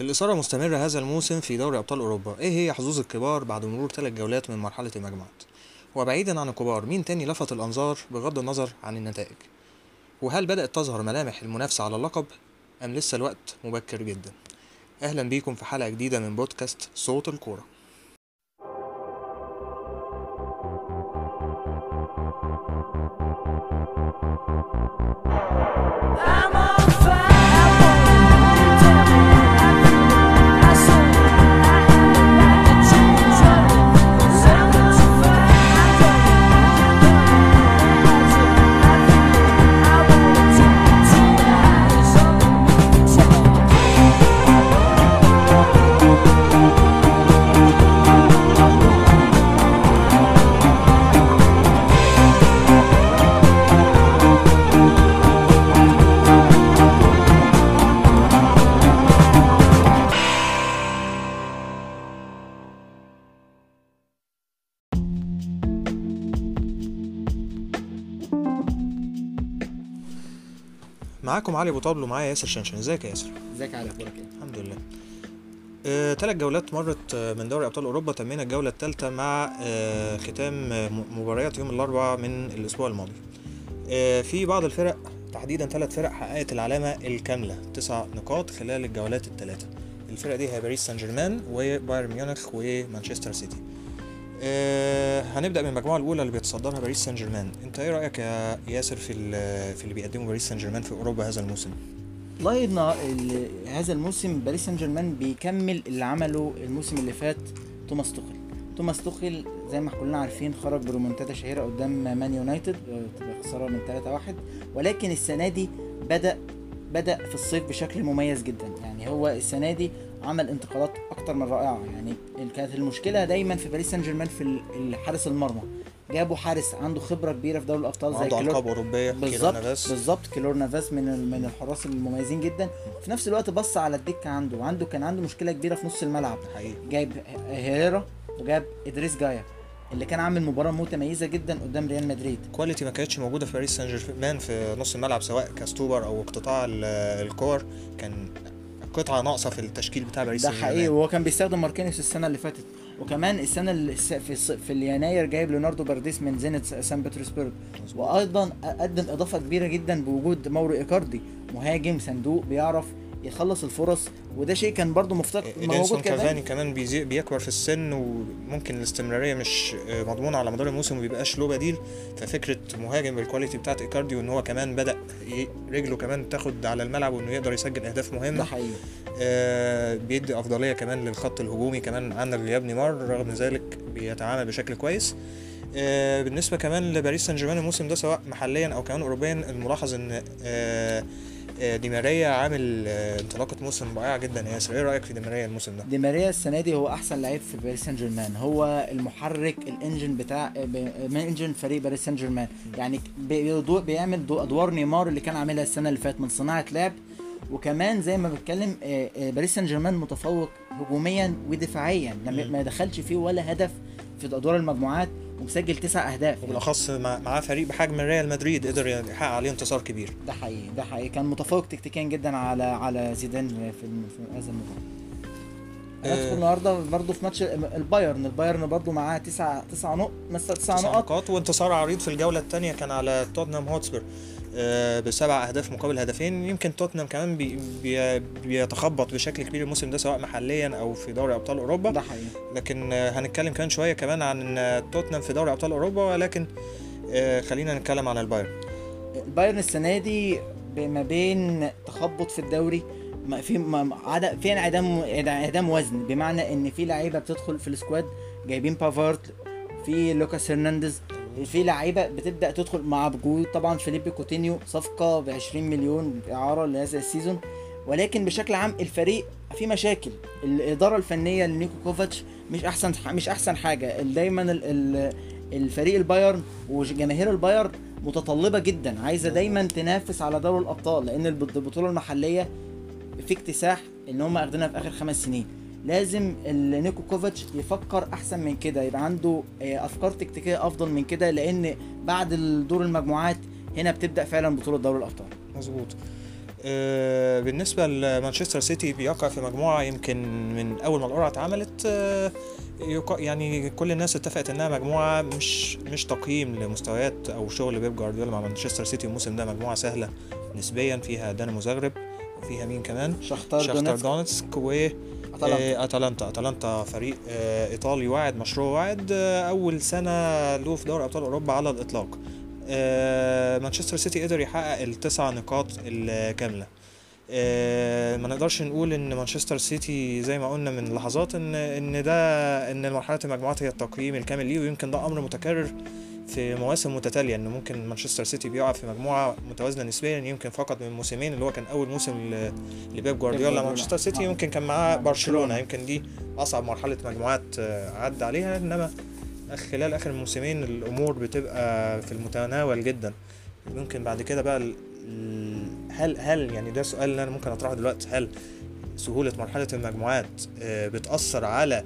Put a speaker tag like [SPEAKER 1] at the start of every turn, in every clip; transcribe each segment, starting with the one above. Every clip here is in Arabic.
[SPEAKER 1] الإثارة مستمرة هذا الموسم في دوري أبطال أوروبا، إيه هي حظوظ الكبار بعد مرور ثلاث جولات من مرحلة المجموعات؟ وبعيدا عن الكبار مين تاني لفت الأنظار بغض النظر عن النتائج؟ وهل بدأت تظهر ملامح المنافسة على اللقب أم لسه الوقت مبكر جدا؟ أهلا بيكم في حلقة جديدة من بودكاست صوت الكورة.
[SPEAKER 2] I'm on fire. soul.
[SPEAKER 1] معاكم علي أبو طبل ومعايا ياسر شنشن، إزيك يا ياسر؟
[SPEAKER 3] إزيك على أخبارك إيه؟
[SPEAKER 1] الحمد لله. آه، تلات جولات مرت آه، من دوري أبطال أوروبا تمينا الجولة التالتة مع آه، ختام آه، مباريات يوم الأربعاء من الأسبوع الماضي. آه، في بعض الفرق تحديدا ثلاث فرق حققت العلامة الكاملة تسع نقاط خلال الجولات الثلاثة. الفرق دي هي باريس سان جيرمان وبايرن ميونخ ومانشستر سيتي. آه، هنبدأ من المجموعة الأولى اللي بيتصدرها باريس سان جيرمان، أنت إيه رأيك يا ياسر في في اللي بيقدمه باريس سان جيرمان في أوروبا هذا الموسم؟
[SPEAKER 3] والله هذا الموسم باريس سان جيرمان بيكمل اللي عمله الموسم اللي فات توماس توخيل. توماس توخيل زي ما كلنا عارفين خرج بريمونتادا شهيرة قدام مان يونايتد آه، بخساره من 3-1 ولكن السنة دي بدا بدأ في الصيف بشكل مميز جدا. يعني هو السنة دي عمل انتقالات أكتر من رائعة. يعني كانت المشكلة دايما في باريس سان جيرمان في الحارس المرمى. جابوا حارس عنده خبرة كبيرة في دوري الأبطال زي
[SPEAKER 1] عنده أوروبية كيلور
[SPEAKER 3] بالظبط. بالظبط كيلور نافاس من من الحراس المميزين جدا. في نفس الوقت بص على الدكة عنده. عنده كان عنده مشكلة كبيرة في نص الملعب.
[SPEAKER 1] حقيقي.
[SPEAKER 3] جايب هيريرا وجاب إدريس جايا اللي كان عامل مباراة متميزه جدا قدام ريال مدريد.
[SPEAKER 1] quality ما كانتش موجودة في باريس سان جيرمان في نص الملعب سواء كاستوبر أو اقتطاع ال- الكور. كان قطعة ناقصة في التشكيل بتاع باريس
[SPEAKER 3] ده حقيقي. وهو كان بيستخدم ماركينيوس السنة اللي فاتت. وكمان السنة اللي في في يناير جايب لياندرو باريديس من زينيت سان بطرسبرغ. وأيضا قدم إضافة كبيرة جدا بوجود مورو إيكاردي مهاجم صندوق بيعرف يخلص الفرص وده شيء كان برضو مفتقد موجود
[SPEAKER 1] كافاني
[SPEAKER 3] كمان
[SPEAKER 1] بيكبر في السن وممكن الاستمرارية مش آه، مضمونة على مدار الموسم ومبيبقاش له بديل. ففكرة مهاجم بال quality بتاعت ايكاردي وان هو كمان بدأ رجله كمان تاخد على الملعب وإنه يقدر يسجل أهداف
[SPEAKER 3] ده
[SPEAKER 1] مهمه
[SPEAKER 3] حقيقي.
[SPEAKER 1] آه، بيدي أفضلية كمان للخط الهجومي كمان عن غياب نيمار رغم ذلك بيتعامل بشكل كويس. آه، بالنسبة كمان لباريس سان جيرمان الموسم ده سواء محليا أو كمان اوروبيا الملاحظ إن آه، دي ماريا عامل آه، انطلاقة موسم رائعة جدا. يا ياسر إيه رأيك في دي ماريا الموسم ده؟
[SPEAKER 3] دي ماريا السنة دي هو أحسن لعيب في باريس سان جيرمان هو المحرك ال engine بتاع من engine فريق باريس سان جيرمان يعني بيعمل دو- أدوار نيمار اللي كان عاملها السنة اللي فاتت من صناعة لعب. وكمان زي ما بتكلم آه، آه، باريس سان جيرمان متفوق هجوميا ودفاعيا. ما دخلش فيه ولا هدف في أدوار المجموعات. ومسجل تسع أهداف
[SPEAKER 1] وبالاخص مع- معاه فريق بحجم ريال مدريد قدر يحقق عليه انتصار كبير.
[SPEAKER 3] ده حقيقي ده حقيقي. كان متفوق تكتيكيا جدا على على زيدان في هذا المباراه. هندخل النهارده برضه في ماتش البايرن. البايرن برضه معاه تسع تسع نقط مثلا تسع نقط
[SPEAKER 1] نقاط وانتصار عريض في الجولة الثانية كان على توتنهام هوتسبير. بسبع أهداف مقابل هدفين. يمكن توتنهام كمان بي بي بيتخبط بشكل كبير الموسم ده سواء محليا أو في دوري أبطال أوروبا.
[SPEAKER 3] ده حقيقي.
[SPEAKER 1] لكن آه، هنتكلم كمان شوية كمان عن آه، توتنهام في دوري أبطال أوروبا. ولكن آه، خلينا نتكلم عن البايرن.
[SPEAKER 3] البايرن السنة دي ما بين تخبط في الدوري ما في ما عدد في انعدام انعدام وزن. بمعنى إن في لعيبة بتدخل في ال squad جايبين بافارد في لوكاس هرنانديز في لعيبة بتبدأ تدخل مع وجود طبعا فيليبي كوتينيو صفقة ب 20 مليون إعارة لهذا ال season. ولكن بشكل عام الفريق في مشاكل. الإدارة الفنية لنيكو كوفاتش مش أحسن مش أحسن حاجة. دايما ال- ال- الفريق البايرن وجماهير البايرن متطلبة جدا. عايزة دايما تنافس على دوري الأبطال لأن البط- البطولة المحلية في اكتساح إن هم اخدينها في آخر خمس سنين. لازم نيكو كوفاتش يفكر أحسن من كده يبقى عنده آه، أفكار تكتيكية أفضل من كده لأن بعد دور المجموعات هنا بتبدأ فعلا بطولة دوري الأبطال.
[SPEAKER 1] مظبوط. آه، بالنسبة لمانشستر سيتي بيقع في مجموعة يمكن من أول ما القرعة اتعملت آه، يعني كل الناس اتفقت إنها مجموعة مش مش تقييم لمستويات أو شغل بيب جوارديولا مع مانشستر سيتي. الموسم ده مجموعة سهلة نسبيا فيها دينامو زغرب وفيها مين كمان؟
[SPEAKER 3] شختار
[SPEAKER 1] شختار
[SPEAKER 3] دونيتسك.
[SPEAKER 1] دونتسك و
[SPEAKER 3] أتلانتا.
[SPEAKER 1] آه، أتلانتا. أتلانتا فريق آه، إيطالي واعد مشروع واعد آه، أول سنة له في دوري أبطال أوروبا على الإطلاق. مانشستر سيتي قدر يحقق التسع نقاط الكاملة. ما نقدرش نقول إن مانشستر سيتي زي ما قلنا من لحظات إن إن ده إن مرحلة المجموعات هي التقييم الكامل ليه ويمكن ده أمر متكرر. في مواسم متتالية ان ممكن مانشستر سيتي بيقع في مجموعة متوازنة نسبيا يمكن فقط من موسمين اللي هو كان أول موسم لبيب جوارديولا. مانشستر سيتي. يمكن كان معاه
[SPEAKER 3] برشلونة.
[SPEAKER 1] يمكن دي أصعب مرحلة مجموعات آه، عدى عليها إنما خلال آخر موسمين الأمور بتبقى في المتناول جدا ممكن بعد كده بقى هل هل يعني ده سؤال اللي أنا ممكن أطرحه دلوقتي هل سهولة مرحلة المجموعات آه، بتأثر على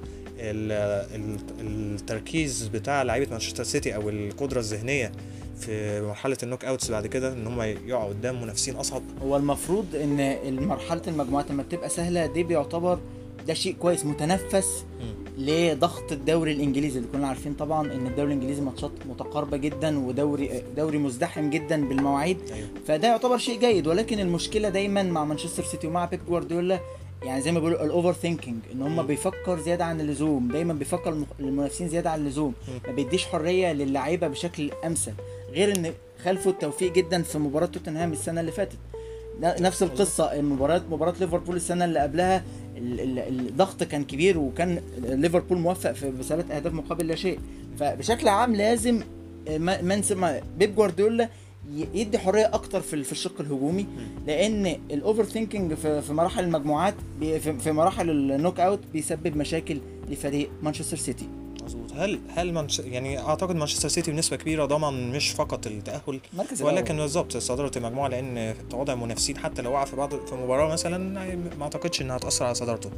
[SPEAKER 1] التركيز بتاع لعيبة مانشستر سيتي أو القدرة الذهنية في مرحلة النوك أوتس بعد كده إن هم يقعوا قدام منافسين أصعب.
[SPEAKER 3] هو المفروض إن مرحلة المجموعات لما بتبقى سهلة دي بيعتبر ده شيء كويس متنفس لضغط الدوري الإنجليزي اللي كنا عارفين طبعا إن الدوري الإنجليزي ماتشات متقاربة جدا ودوري دوري مزدحم جدا بالمواعيد.
[SPEAKER 1] أيوه.
[SPEAKER 3] فده يعتبر شيء جيد ولكن المشكلة دايما مع مانشستر سيتي ومع بيب جوارديولا يعني زي ما بيقولوا ال overthinking إن هم. بيفكر زيادة عن اللزوم دايما بيفكر المنافسين زيادة عن اللزوم ما بيديش حرية للعيبة بشكل أمثل غير إن خالفه التوفيق جدا في مباراة توتنهام السنة اللي فاتت. نفس القصة مباراه مباراة ليفربول السنة اللي قبلها ال- ال- الضغط كان كبير وكان ليفربول موفق في بثلاث أهداف مقابل لا شيء. فبشكل عام لازم سمع بيب جوارديولا يدي حرية أكتر في ال- في الشق الهجومي لأن ال overthinking في مراحل المجموعات في مراحل ال knockout بيسبب مشاكل لفريق مانشستر سيتي
[SPEAKER 1] مظبوط. هل هل منش... يعني أعتقد مانشستر سيتي بنسبة كبيرة ضمن مش فقط التأهل
[SPEAKER 3] المركز
[SPEAKER 1] ولكن. بالظبط صدارة المجموعة لأن تواضع المنافسين حتى لو وقع في بعض في مباراة مثلا ما أعتقدش إنها هتأثر على صدارته.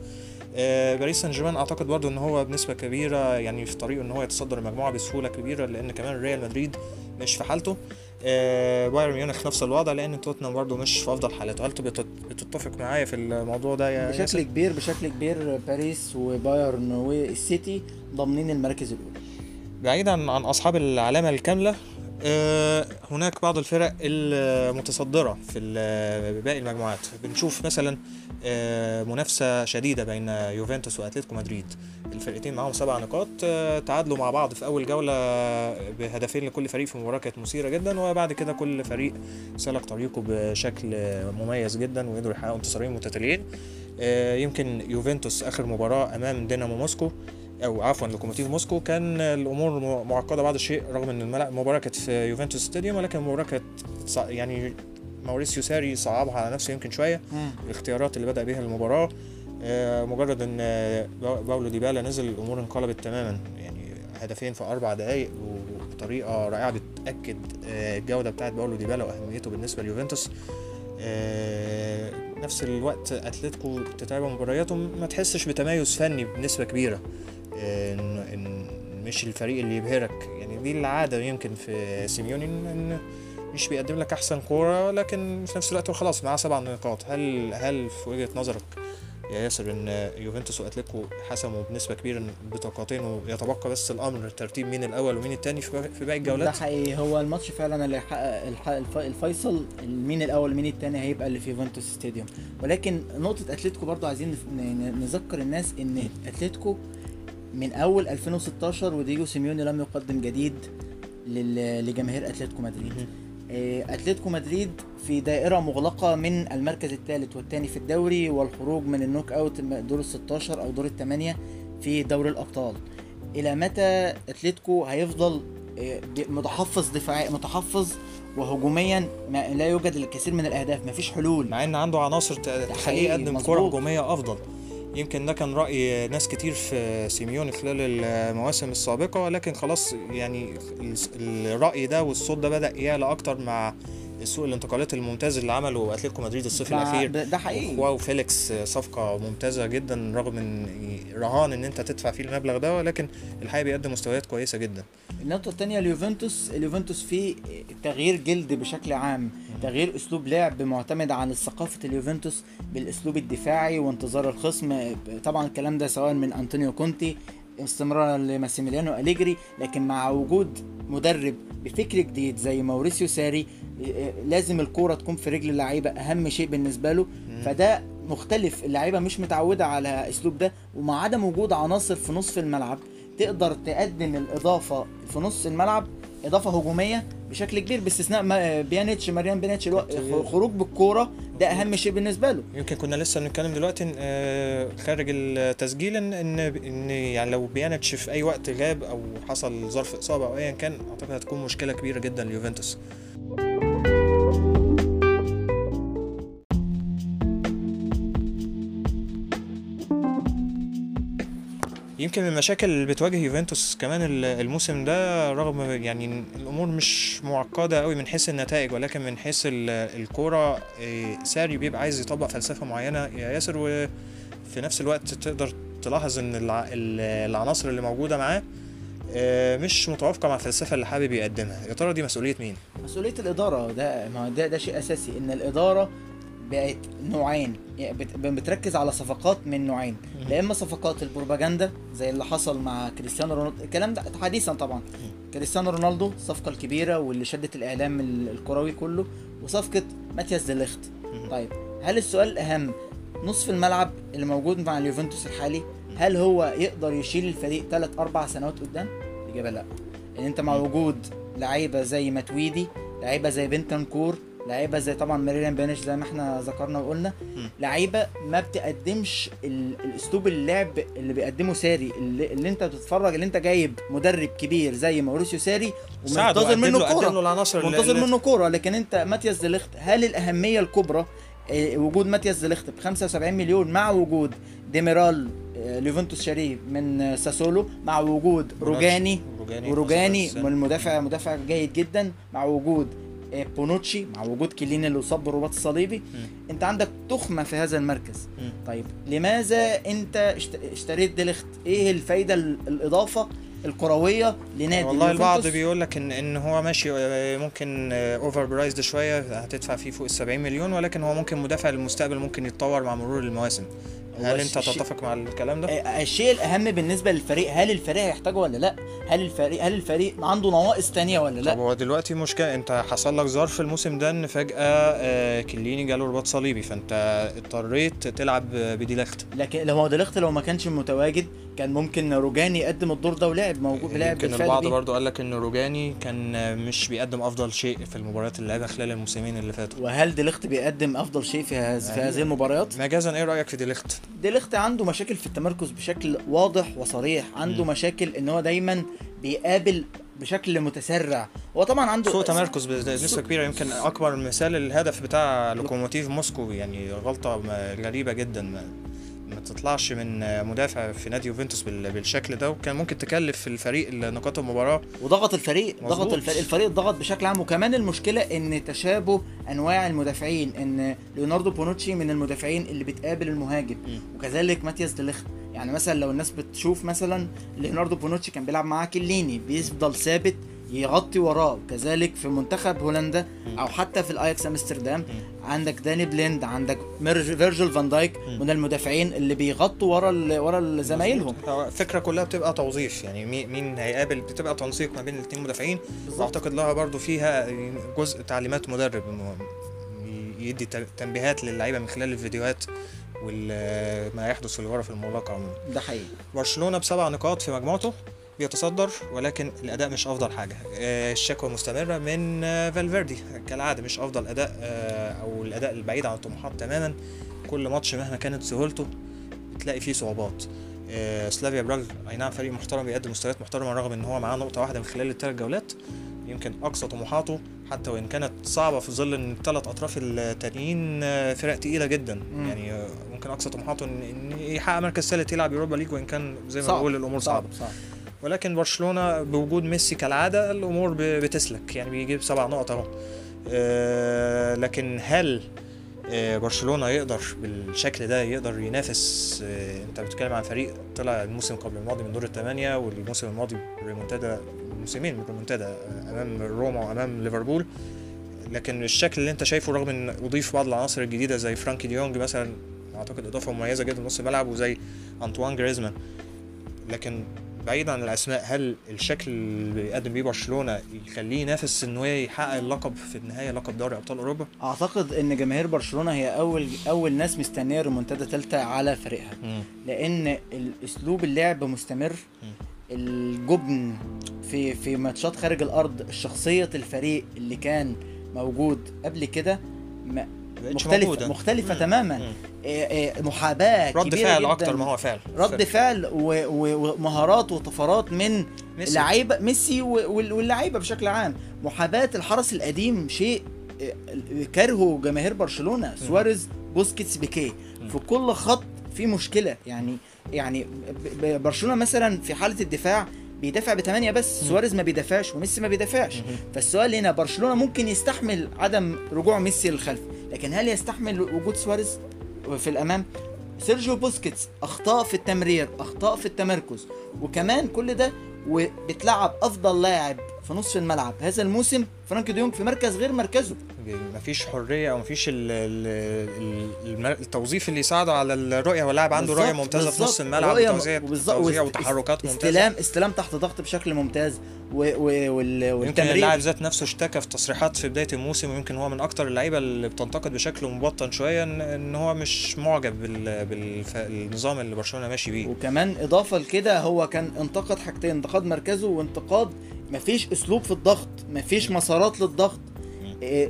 [SPEAKER 1] آه، باريس سان جيرمان أعتقد برضو إن هو بنسبة كبيرة يعني في طريقه إن هو يتصدر المجموعة بسهولة كبيرة لأن كمان ريال مدريد مش في حالته. آه، بايرن ميونخ نفس الوضع لأن توتنهام برضو مش في أفضل حالاته. هل بتت- بتتفق معايا في الموضوع ده يا
[SPEAKER 3] بشكل
[SPEAKER 1] ياسر؟
[SPEAKER 3] كبير بشكل كبير باريس وبايرن والسيتي ضامنين المراكز الأولى.
[SPEAKER 1] بعيدا عن أصحاب العلامة الكاملة هناك بعض الفرق المتصدرة في باقي المجموعات. بنشوف مثلا آه، منافسة شديدة بين يوفنتوس وأتلتيكو مدريد. الفرقتين معاهم سبع نقاط. آه، تعادلوا مع بعض في أول جولة بهدفين لكل فريق في مباراة كانت مثيرة جدا وبعد كده كل فريق سلك طريقه بشكل مميز جدا وقدروا يحققوا انتصارين متتاليين. آه، يمكن يوفنتوس آخر مباراة أمام دينامو موسكو. أو عفوا لوكوموتيف موسكو كان الأمور معقدة بعض الشيء رغم إن المباراه كانت في يوفنتوس ستاديوم ولكن المباراه كانت يعني ماوريسيو ساري صعبها على نفسه يمكن شوية الاختيارات اللي بدأ بيها المباراة. آه، مجرد إن با- باولو ديبالا نزل الأمور انقلبت تماما يعني هدفين في أربع دقائق وبطريقة رائعة بتأكد آه، الجودة بتاعت باولو ديبالا وأهميته بالنسبة ليوفنتوس. آه، نفس الوقت أتلتيكو تتابع مبارياته ما تحسش بتميز فني بنسبة كبيرة. ان إن مش الفريق اللي يبهرك. يعني دي العادة يمكن في سيميوني ان مش بيقدم لك أحسن كورة لكن في نفس الوقت خلاص معاه سبع نقاط. هل هل في وجهة نظرك يا ياسر إن يوفنتوس واتلتيكو حسموا بنسبة كبيرة بطاقتين ويتبقى بس الأمر ترتيب مين الأول ومين الثاني في باقي- باقي
[SPEAKER 3] ده
[SPEAKER 1] الجولات
[SPEAKER 3] حقيقي. هو الماتش فعلا اللي الف- الفيصل مين الأول مين الثاني هيبقى اللي في يوفنتوس ستاديوم. ولكن نقطة اتلتيكو برضو عايزين نذكر الناس إن اتلتيكو من أول 2016 ودييجو سيميوني لم يقدم جديد لجماهير أتلتيكو مدريد. آه، أتلتيكو مدريد في دائرة مغلقة من المركز الثالث والثاني في الدوري والخروج من النوك أوت دور ال 16 أو دور الثمانية في دوري الأبطال. إلى متى أتلتيكو هيفضل آه، متحفظ دفاعي متحفظ وهجوميا؟ ما لا يوجد الكثير من الأهداف مفيش حلول.
[SPEAKER 1] مع إن عنده عناصر تخليه يقدم
[SPEAKER 3] مظبوط.
[SPEAKER 1] كرة هجومية أفضل. يمكن ده كان رأي ناس كتير في سيميوني خلال المواسم السابقة لكن خلاص يعني ال- الرأي ده والصوت ده بدأ يعلى أكتر مع سوق الانتقالات الممتاز اللي عمله أتلتيكو مدريد الصيف الأخير.
[SPEAKER 3] ده حقيقي.
[SPEAKER 1] جواو فيليكس صفقة ممتازة جدا رغم إن رهان إن أنت تدفع فيه المبلغ ده ولكن الحقيقة بيقدم مستويات كويسة جدا.
[SPEAKER 3] النقطة الثانية اليوفنتوس. اليوفنتوس فيه تغيير جلد بشكل عام. تغيير أسلوب لعب معتمد على ثقافة اليوفنتوس بالأسلوب الدفاعي وانتظار الخصم. طبعا الكلام ده سواء من أنطونيو كونتي استمرارا لماسيميليانو أليجري لكن مع وجود مدرب بفكر جديد زي ماوريسيو ساري لازم الكورة تكون في رجل اللعيبة أهم شيء بالنسبة له. فده مختلف اللعيبة مش متعودة على أسلوب ده ومع عدم وجود عناصر في نصف الملعب تقدر تقدم الإضافة في نص الملعب إضافة هجومية بشكل كبير باستثناء بيانيتش ماريان بيانيتش الو- خروج بالكورة ده أهم شيء بالنسبة له.
[SPEAKER 1] يمكن كنا لسه بنتكلم دلوقتي آه، خارج التسجيل إن إن إن يعني لو بيانيتش في أي وقت غاب أو حصل ظرف إصابة أو ايا كان أعتقد هتكون مشكلة كبيرة جدا ليوفنتوس. يمكن من المشاكل اللي بتواجه يوفنتوس كمان ال- الموسم ده رغم يعني الأمور مش معقدة قوي من حيث النتائج ولكن من حيث ال- الكورة إيه، ساري بيبقى عايز يطبق فلسفة معينة يا ياسر وفي نفس الوقت تقدر تلاحظ إن الع- ال- العناصر اللي موجودة معاه آه، مش متوافقة مع الفلسفة اللي حابب يقدمها. يا ترى دي مسؤولية مين؟
[SPEAKER 3] مسؤولية الإدارة. ده ما ده ده شيء أساسي إن الإدارة بقت نوعين. يعني بت- بتركز على صفقات من نوعين. لا إما صفقات البروباجندا زي اللي حصل مع كريستيانو رونالدو. الكلام ده حديثا طبعا. كريستيانو رونالدو الصفقه الكبيرة واللي شدت الإعلام ال- الكروي كله وصفقة ماتياس ديليخت. طيب هل السؤال الاهم نصف الملعب اللي موجود مع اليوفنتوس الحالي هل هو يقدر يشيل الفريق ثلاث أربع سنوات قدام؟ الإجابة لا. لأن أنت مع وجود لعيبة زي ماتويدي لعيبة زي بنتنكور لعيبة زي طبعا ميراليم بيانيتش زي ما إحنا ذكرنا وقلنا. لعيبة ما بتقدمش ال- الأسلوب اللعب اللي بيقدمه ساري اللي, اللي انت بتتفرج اللي انت جايب مدرب كبير زي ماوريسيو ساري ومنتظر منه
[SPEAKER 1] كورة.
[SPEAKER 3] منتظر منه كورة. لكن انت ماتياس ديليخت هل الأهمية الكبرى آه، وجود ماتياس ديليخت ب 75 مليون مع وجود ديميرال آه، ليوفنتوس شاريه من ساسولو مع وجود روجاني
[SPEAKER 1] روجاني
[SPEAKER 3] وروجاني
[SPEAKER 1] خاصة
[SPEAKER 3] من المدافع مدافع جيد جدا مع وجود بونوتشي مع وجود كيليني اللي اصاب بالرباط الصليبي انت عندك تخمة في هذا المركز.
[SPEAKER 1] مم.
[SPEAKER 3] طيب لماذا انت اشت- اشتريت ديليخت إيه الفايدة ال- الإضافة الكروية لنادي
[SPEAKER 1] والله البعض؟ بيقول لك ان إن هو ماشي آه، ممكن overpriced شوية هتدفع فيه فوق ال 70 مليون ولكن هو ممكن مدافع للمستقبل ممكن يتطور مع مرور المواسم. هل انت تتفق مع الكلام ده؟
[SPEAKER 3] آه، الشيء الأهم بالنسبة للفريق هل الفريق هيحتاجه ولا لأ هل الفريق هل الفريق عنده نواقص تانية ولا
[SPEAKER 1] طب
[SPEAKER 3] لا
[SPEAKER 1] هو دلوقتي مشكلة انت حصل لك ظرف الموسم ده ان فجأة آه، كليني جاله رباط صليبي فانت اضطريت تلعب بديليخت
[SPEAKER 3] لكن لو هو ديليخت لو ما كانش متواجد كان ممكن روجاني يقدم الدور ده ولعب موجود لعب
[SPEAKER 1] يمكن
[SPEAKER 3] بالفعل
[SPEAKER 1] البعض. برضو قال لك إن روجاني كان آه، مش بيقدم أفضل شيء في المباريات اللي لعبها خلال الموسمين اللي فاتوا
[SPEAKER 3] وهل ديليخت بيقدم أفضل شيء في. في
[SPEAKER 1] أيوة.
[SPEAKER 3] هذه المباريات
[SPEAKER 1] مجازا إيه رأيك في ديليخت؟
[SPEAKER 3] ديليخت عنده مشاكل في التمركز بشكل واضح وصريح. عنده
[SPEAKER 1] مم.
[SPEAKER 3] مشاكل إن هو دايما بيقابل بشكل متسرع. هو طبعا عنده
[SPEAKER 1] سوء تمركز
[SPEAKER 3] بنسبة
[SPEAKER 1] كبيرة يمكن أكبر مثال الهدف بتاع لوكوموتيف موسكو يعني غلطة م- غريبة جدا. ما تطلعش من مدافع في نادي يوفنتوس بال- بالشكل ده وكان ممكن تكلف الفريق نقاط المباراة
[SPEAKER 3] وضغط الفريق ضغط
[SPEAKER 1] مظبوط.
[SPEAKER 3] الفريق الفريق ضغط بشكل عام وكمان المشكلة إن تشابه أنواع المدافعين إن ليوناردو بونوتشي من المدافعين اللي بتقابل المهاجم
[SPEAKER 1] مم.
[SPEAKER 3] وكذلك ماتياس ديليخت يعني مثلا لو الناس بتشوف مثلا ليوناردو بونوتشي كان بيلعب معاه كليني بيفضل ثابت يغطي وراه كذلك في منتخب هولندا. أو حتى في الاياكس أمستردام. عندك داني بليند عندك فيرجيل فان دايك. من المدافعين اللي بيغطوا ورا ال- ورا زمايلهم.
[SPEAKER 1] الفكرة كلها بتبقى توظيف يعني مين هيقابل بتبقى تنسيق ما بين الاثنين مدافعين. وأعتقد لها برضو فيها جزء تعليمات مدرب يدي تنبيهات للعيبة من خلال الفيديوهات وما يحدث في الغرف المغلقة عموما.
[SPEAKER 3] ده حقيقي.
[SPEAKER 1] برشلونة بسبع نقاط في مجموعته. بيتصدر ولكن الأداء مش أفضل حاجة. آه، الشكوى مستمرة من آه، فالفيردي. كالعادة مش أفضل أداء آه، أو الأداء البعيد عن الطموحات تماما. كل ماتش مهما كانت سهولته بتلاقي فيه صعوبات. سلافيا براغ أي نعم فريق محترم بيقدم مستويات محترمة رغم إن هو معاه نقطة واحدة من خلال الثلاث جولات. يمكن أقصى طموحاته حتى وإن كانت صعبة في ظل إن الثلاث أطراف التانيين فرق تقيلة جدا.
[SPEAKER 3] مم.
[SPEAKER 1] يعني ممكن أقصى طموحاته إن يحقق مركز ثالث يلعب يوروبا ليج وإن كان زي ما
[SPEAKER 3] صعب.
[SPEAKER 1] بقول الأمور صعبة.
[SPEAKER 3] صعب.
[SPEAKER 1] ولكن برشلونة بوجود ميسي كالعادة الأمور بتسلك. يعني بيجيب سبع نقط أهو. آه، لكن هل آه، برشلونة يقدر بالشكل ده يقدر ينافس؟ آه، أنت بتتكلم عن فريق طلع الموسم قبل الماضي من دور الثمانيه والموسم الماضي ريمونتادا موسمين ريمونتادا أمام روما وأمام ليفربول. لكن الشكل اللي أنت شايفه رغم إن أضيف بعض العناصر الجديدة زي فرانكي ديونج مثلا أعتقد إضافة مميزة جدا نص الملعب وزي أنطوان جريزمان. لكن بعيد عن الأسماء هل الشكل اللي بيقدم بيه برشلونة يخليه ينافس إن هو يحقق اللقب في النهايه لقب دوري أبطال أوروبا
[SPEAKER 3] أعتقد إن جماهير برشلونة هي أول أول ناس مستنية ريمونتادا ثالثه على فريقها لأن الأسلوب اللعب مستمر الجبن في في ماتشات خارج الأرض شخصية الفريق اللي كان موجود قبل كده مختلفة
[SPEAKER 1] موجودة.
[SPEAKER 3] مختلفة
[SPEAKER 1] مم.
[SPEAKER 3] تماما
[SPEAKER 1] مم.
[SPEAKER 3] إيه إيه محاباة
[SPEAKER 1] رد
[SPEAKER 3] كبيرة
[SPEAKER 1] فعل
[SPEAKER 3] جداً.
[SPEAKER 1] أكتر ما هو فعل.
[SPEAKER 3] رد فعل ومهارات وطفرات من
[SPEAKER 1] ميسي.
[SPEAKER 3] لعيبه ميسي واللعيبة بشكل عام. محاباة الحرس القديم شيء آه، كرهه جماهير برشلونة. سواريز بوسكيتس بيكيه. في كل خط في مشكلة. يعني يعني برشلونة مثلا في حالة الدفاع بيدافع بثمانية بس. سواريز ما بيدافعش وميسي ما بيدافعش. فالسؤال هنا برشلونة ممكن يستحمل عدم رجوع ميسي للخلف لكن هل يستحمل وجود سواريز؟ في الأمام. سيرجيو بوسكيتس أخطاء في التمرير أخطاء في التمركز وكمان كل ده وبتلعب أفضل لاعب في نصف الملعب. هذا الموسم فرانك ديونج في مركز غير مركزه.
[SPEAKER 1] مفيش حرية أو مفيش ال ال ال الم- التوظيف اللي يساعده على الرؤية واللاعب عنده
[SPEAKER 3] رؤية
[SPEAKER 1] ممتازة في. نص الملعب وتوزيع توزيع وتحركات ممتازة.
[SPEAKER 3] استلام استلام تحت ضغط بشكل ممتاز. و و وال
[SPEAKER 1] يمكن
[SPEAKER 3] والتمرير
[SPEAKER 1] اللاعب ذات نفسه اشتكى في تصريحات في بداية الموسم ويمكن هو من أكتر اللعيبة اللي بتنتقد بشكل مبطن شوية ان, هو مش معجب بال بالنظام اللي برشلونة ماشي بيه.
[SPEAKER 3] وكمان إضافة لكده هو كان انتقد حاجتين انتقاد مركزه وانتقاد مفيش اسلوب في الضغط مفيش مسارات للضغط. إيه،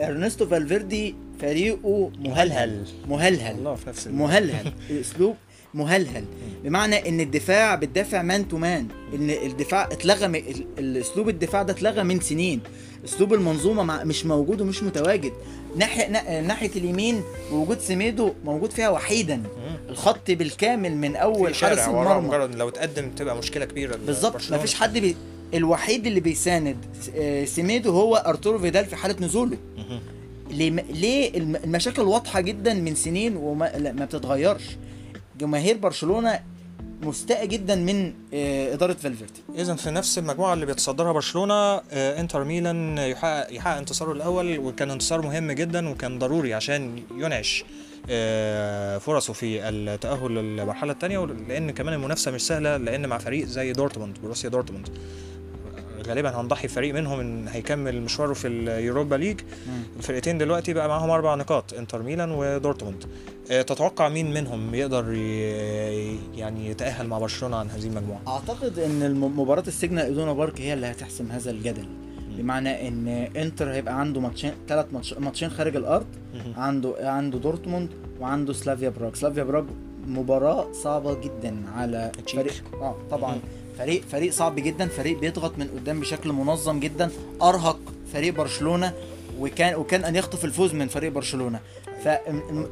[SPEAKER 3] إرنستو فالفيردي فريقه مهلهل مهلهل.
[SPEAKER 1] الله في نفس
[SPEAKER 3] مهلهل. اسلوب مهلهل. بمعنى إن الدفاع بتدافع man to man إن الدفاع اتلغى الاسلوب الدفاع ده اتلغى من سنين. اسلوب المنظومة مع مش موجود ومش متواجد. ناحيه نا- ناحية اليمين وجود سيميدو موجود فيها وحيدا. الخط بالكامل من
[SPEAKER 1] أول
[SPEAKER 3] حارس المرمى.
[SPEAKER 1] لو تقدم تبقى مشكلة كبيرة.
[SPEAKER 3] بالظبط. مفيش حد بي... الوحيد اللي بيساند آه، سيميدو هو أرتورو فيدال في حالة نزوله. ليه ليه الم- المشاكل واضحة جدا من سنين وما ما بتتغيرش. جماهير برشلونة مستاء جدا من آه، إدارة فالفيردي.
[SPEAKER 1] اذا في نفس المجموعة اللي بيتصدرها برشلونة آه، إنتر ميلان يحقق يحقق انتصاره الأول وكان انتصار مهم جدا وكان ضروري عشان ينعش فرصه في التأهل للمرحلة الثانية لأن كمان المنافسة مش سهلة لأن مع فريق زي دورتموند بروسيا دورتموند. غالبا هنضحي فريق منهم إن هيكمل مشواره في اليوروبا ليج. الفرقتين دلوقتي بقى معاهم أربع نقاط إنتر ميلان ودورتموند. آه، تتوقع مين منهم يقدر يعني يتأهل مع برشلونة عن هذه
[SPEAKER 3] المجموعة؟ أعتقد إن مباراة السيجنال إيدونا بارك هي اللي هتحسم هذا الجدل. بمعنى إن إنتر هيبقى عنده ماتشين ثلاث ماتش ماتشين خارج
[SPEAKER 1] الأرض.
[SPEAKER 3] عنده عنده دورتموند وعنده سلافيا براغ. سلافيا براغ مباراة صعبة جدا على. فريق آه طبعا. فريق فريق صعب جدا فريق بيضغط من قدام بشكل منظم جدا أرهق فريق برشلونة وكان وكاد أن يخطف الفوز من فريق برشلونة. ف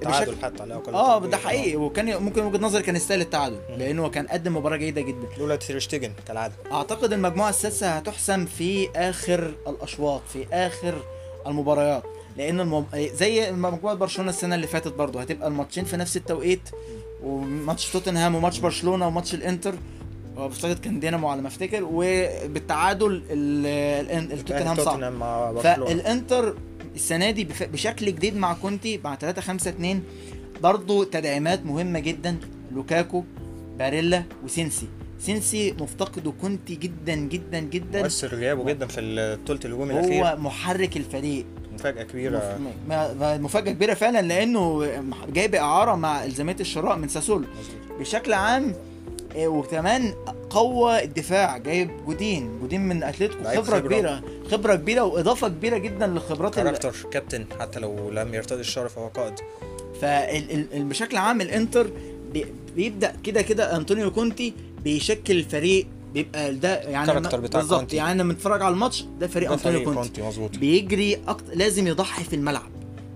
[SPEAKER 1] تعادل حتى على الاقل آه.
[SPEAKER 3] ده حقيقي. وكان ممكن وجهة نظري كان يستاهل التعادل لأنه كان قدم مباراة جيدة جدا.
[SPEAKER 1] لولا تيرشتيجن كالعادة.
[SPEAKER 3] أعتقد المجموعة السادسة هتحسم في آخر الأشواط في آخر المباريات. لأن المب... زي مجموعة برشلونة السنة اللي فاتت برضه هتبقى الماتشين في نفس التوقيت وماتش توتنهام وماتش برشلونة وماتش الإنتر. اعتقد كان دينامو على ما أفتكر وبالتعادل ال- ال- التوتنهام صعب
[SPEAKER 1] توتنهام مع برشلونة.
[SPEAKER 3] فالإنتر السنة دي بشكل جديد مع كونتي مع 3 5 2 برضه تدعيمات مهمة جدا لوكاكو باريلا وسينسي. سينسي مفتقده كونتي جدا جدا جدا.
[SPEAKER 1] مؤثر غيابه جدا في الثلث الهجومي الأخير.
[SPEAKER 3] هو محرك الفريق.
[SPEAKER 1] مفاجأة كبيرة.
[SPEAKER 3] مف- مفاجأة كبيرة فعلا لأنه جايب إعارة مع إلزامية الشراء من ساسولو. بشكل عام وكمان قوى الدفاع جايب جودين. جودين من أتلتيكو.
[SPEAKER 1] لعيب
[SPEAKER 3] خبرة
[SPEAKER 1] خبرة.
[SPEAKER 3] كبيرة. خبرة كبيرة وإضافة كبيرة جدا للخبرات ال-
[SPEAKER 1] character كابتن حتى لو لم يرتضي الشرف فهو قائد.
[SPEAKER 3] فبشكل عام الإنتر بي- بيبدأ كده كده أنطونيو كونتي بيشكل الفريق بيبقى ده يعني بالظبط. يعني لما نتفرج على الماتش ده فريق
[SPEAKER 1] أنطونيو
[SPEAKER 3] كونتي.
[SPEAKER 1] كونتي مظبوط.
[SPEAKER 3] بيجري أكتر لازم يضحي في الملعب.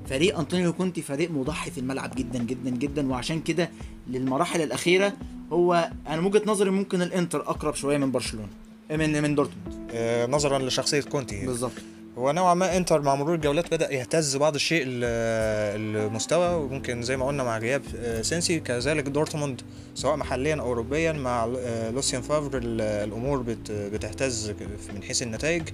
[SPEAKER 3] فريق أنطونيو كونتي فريق مضحي في الملعب جدا جدا جدا وعشان كده للمراحل الأخيرة هو أنا من وجهة نظري ممكن الإنتر أقرب شوية من برشلونة من من دورتموند.
[SPEAKER 1] آه، نظرا لشخصية كونتي
[SPEAKER 3] بالظبط.
[SPEAKER 1] هو نوعا ما إنتر مع مرور الجولات بدأ يهتز بعض الشيء ال- المستوى وممكن زي ما قلنا مع غياب آه، سينسي. كذلك دورتموند سواء محليا أو اوروبيا مع آه، لوسيان فافر ال- الأمور بت- بتهتز من حيث النتائج. آه،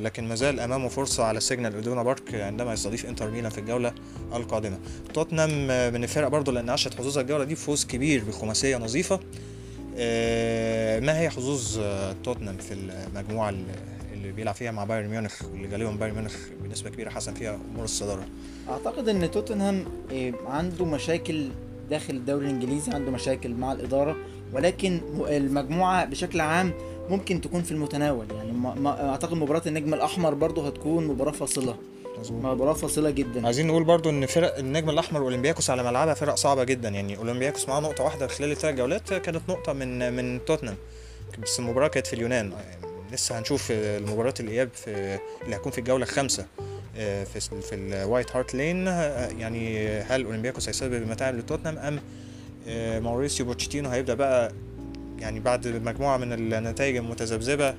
[SPEAKER 1] لكن مازال أمامه فرصة على سيجنال ادونا بارك عندما يستضيف إنتر ميلان في الجولة القادمة. توتنهام آه، من الفرق برضو اللي أنعشت حظوظها الجولة دي فوز كبير بخماسية نظيفة. آه، ما هي حظوظ آه، توتنهام في المجموعة اللي اللي بيلعب فيها مع بايرن ميونخ واللي غالبا بايرن ميونخ بنسبة كبيرة حسم فيها أمور الصدارة؟
[SPEAKER 3] أعتقد إن توتنهام إيه، عنده مشاكل داخل الدوري الإنجليزي عنده مشاكل مع الإدارة ولكن المجموعة بشكل عام ممكن تكون في المتناول. يعني ما ما أعتقد مباراة النجم الأحمر برضه هتكون مباراة
[SPEAKER 1] فاصلة.
[SPEAKER 3] مباراة فاصلة جدا.
[SPEAKER 1] عايزين نقول برضو إن فرق النجم الأحمر واولمبياكوس على ملعبها فرق صعبة جدا. يعني أولمبياكوس معاه نقطة واحدة خلال الثلاث جولات كانت نقطة من من توتنهام. بس المباراة كانت في اليونان. لسه هنشوف المباراة الإياب في اللي هتكون في الجولة الخامسة آه، في في الوايت هارت لين. يعني هل أولمبياكوس هيسبب متاعب لتوتنهام أم آه، ماوريسيو بوتشيتينو هيبدأ بقى يعني بعد مجموعة من النتائج المتذبذبة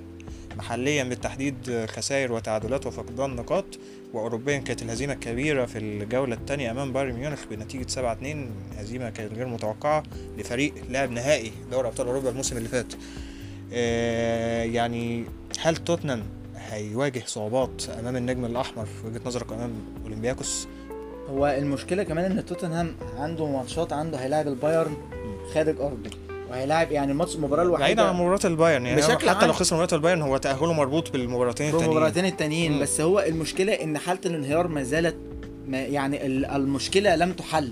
[SPEAKER 1] محليا بالتحديد خسائر وتعادلات وفقدان نقاط واوروبيا كانت الهزيمة الكبيرة في الجولة الثانية أمام بايرن ميونخ بنتيجة 7 2 هزيمة كانت غير متوقعة لفريق لعب نهائي دوري أبطال أوروبا الموسم اللي فات. آه، يعني هل توتنهام هيواجه صعوبات أمام النجم الأحمر في وجهة نظرك أمام أولمبياكوس؟
[SPEAKER 3] هو المشكلة كمان إن توتنهام عنده ماتشات عنده هيلاعب البايرن خارج أرضه. وهيلاعب يعني الماتش المباراه
[SPEAKER 1] بعيدا عن
[SPEAKER 3] الوحيده
[SPEAKER 1] مباراة البايرن. يعني
[SPEAKER 3] بشكل
[SPEAKER 1] حتى. لو خسر مباراة البايرن هو تأهله مربوط بالمباراتين التانيين.
[SPEAKER 3] بالمباراتين التانيين. بس هو المشكلة إن حالة الانهيار ما زالت ما يعني ال- المشكلة لم تحل.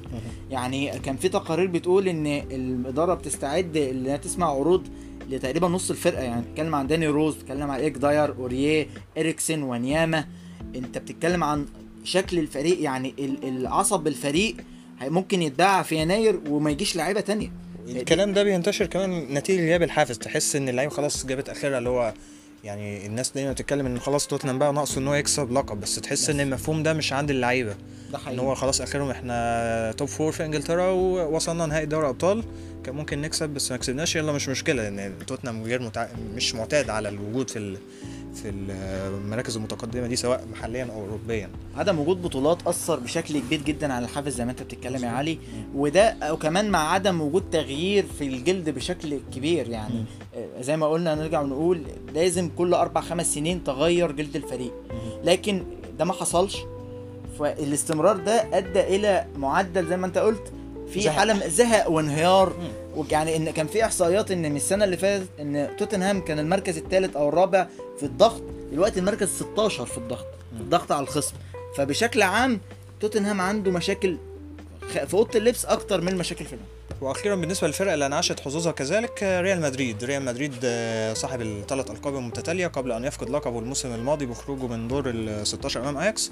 [SPEAKER 3] يعني كان في تقارير بتقول إن الإدارة بتستعد إنها تسمع عروض لتقريبا نص الفرقة. يعني بتتكلم عن داني روز بتتكلم عن إيك داير اوريه اريكسن وانياما. أنت بتتكلم عن شكل الفريق يعني ال- العصب الفريق ممكن يتباع في يناير وما يجيش لعيبة تانية.
[SPEAKER 1] الكلام ده بينتشر كمان نتيجة غياب الحافز. تحس إن اللعيبة خلاص جابت آخرها اللي هو يعني الناس دايما بتتكلم إن خلاص توتنهام بقى ناقصه إن هو يكسب لقب بس تحس
[SPEAKER 3] بس.
[SPEAKER 1] ان المفهوم ده مش عند اللعيبة.
[SPEAKER 3] إن
[SPEAKER 1] هو خلاص آخرهم إحنا توب فور في إنجلترا ووصلنا نهائي دوري أبطال. كان ممكن نكسب بس ما كسبناش. يلا مش مشكلة لأن توتنهام غير متع... مش معتاد على الوجود في ال... في المراكز المتقدمة دي سواء محليا أو اوروبيا.
[SPEAKER 3] عدم وجود بطولات أثر بشكل كبير جدا على الحافز زي ما أنت بتتكلم يا علي. وده وكمان مع عدم وجود تغيير في الجلد بشكل كبير يعني. آه، زي ما قلنا نرجع ونقول لازم كل أربع خمس سنين تغير جلد الفريق. لكن ده ما حصلش. فالاستمرار ده أدى إلى معدل زي ما أنت قلت في
[SPEAKER 1] زهق.
[SPEAKER 3] حالة من زهق وانهيار. ويعني إن كان في إحصائيات إن من السنة اللي فاتت إن توتنهام كان المركز الثالث أو الرابع في الضغط دلوقتي المركز 16 في الضغط الضغط على الخصم. فبشكل عام توتنهام عنده مشاكل في أوضة اللبس أكتر من مشاكل في الملعب
[SPEAKER 1] وأخيرا بالنسبة للفرق اللي انعشت حظوظها كذلك ريال مدريد. ريال مدريد آه، صاحب الثلاث ألقاب المتتالية قبل أن يفقد لقبه الموسم الماضي بخروجه من دور ال 16 أمام أياكس.